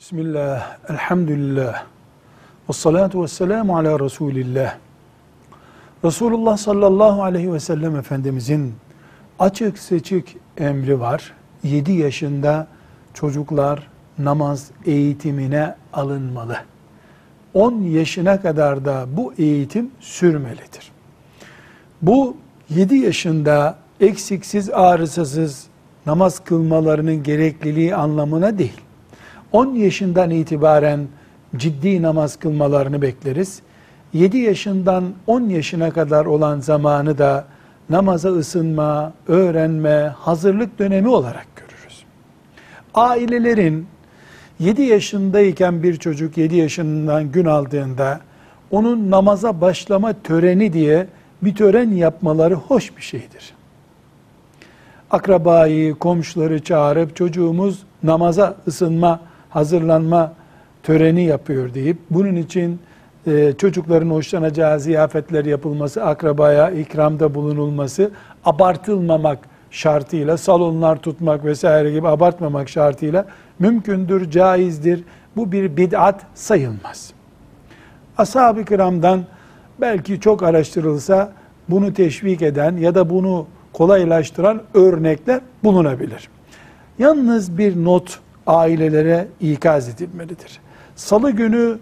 Bismillah, elhamdülillah, ve salatu ve selamu ala Resulillah. Resulullah sallallahu aleyhi ve sellem Efendimizin açık seçik emri var. 7 yaşında çocuklar namaz eğitimine alınmalı. 10 yaşına kadar da bu eğitim sürmelidir. Bu 7 yaşında eksiksiz ağrısız namaz kılmalarının gerekliliği anlamına değil 10 yaşından itibaren ciddi namaz kılmalarını bekleriz. 7 yaşından 10 yaşına kadar olan zamanı da namaza ısınma, öğrenme, hazırlık dönemi olarak görürüz. Ailelerin 7 yaşındayken bir çocuk 7 yaşından gün aldığında onun namaza başlama töreni diye bir tören yapmaları hoş bir şeydir. Akrabayı, komşuları çağırıp çocuğumuz namaza ısınma hazırlanma töreni yapıyor deyip bunun için e, çocukların hoşlanacağı ziyafetler yapılması, akrabaya ikramda bulunulması, abartılmamak şartıyla, salonlar tutmak vesaire gibi abartmamak şartıyla mümkündür, caizdir. Bu bir bid'at sayılmaz. Ashab-ı kiramdan belki çok araştırılsa bunu teşvik eden ya da bunu kolaylaştıran örnekler bulunabilir. Yalnız bir not ailelere ikaz edilmelidir. Salı günü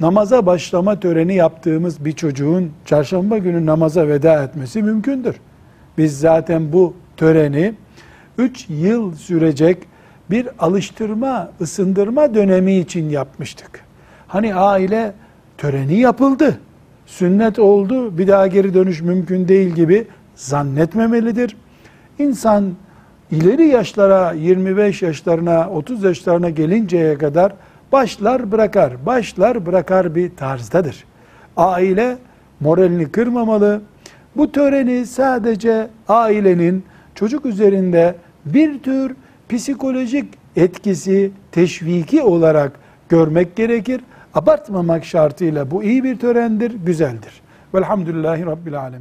namaza başlama töreni yaptığımız bir çocuğun çarşamba günü namaza veda etmesi mümkündür. Biz zaten bu töreni 3 yıl sürecek bir alıştırma, ısındırma dönemi için yapmıştık. Hani aile töreni yapıldı, sünnet oldu, bir daha geri dönüş mümkün değil gibi zannetmemelidir. İnsan ileri yaşlara 25 yaşlarına 30 yaşlarına gelinceye kadar başlar bırakar, başlar bırakar bir tarzdadır. Aile moralini kırmamalı. Bu töreni sadece ailenin çocuk üzerinde bir tür psikolojik etkisi, teşviki olarak görmek gerekir. Abartmamak şartıyla bu iyi bir törendir, güzeldir. Velhamdülillahi Rabbil Alemin.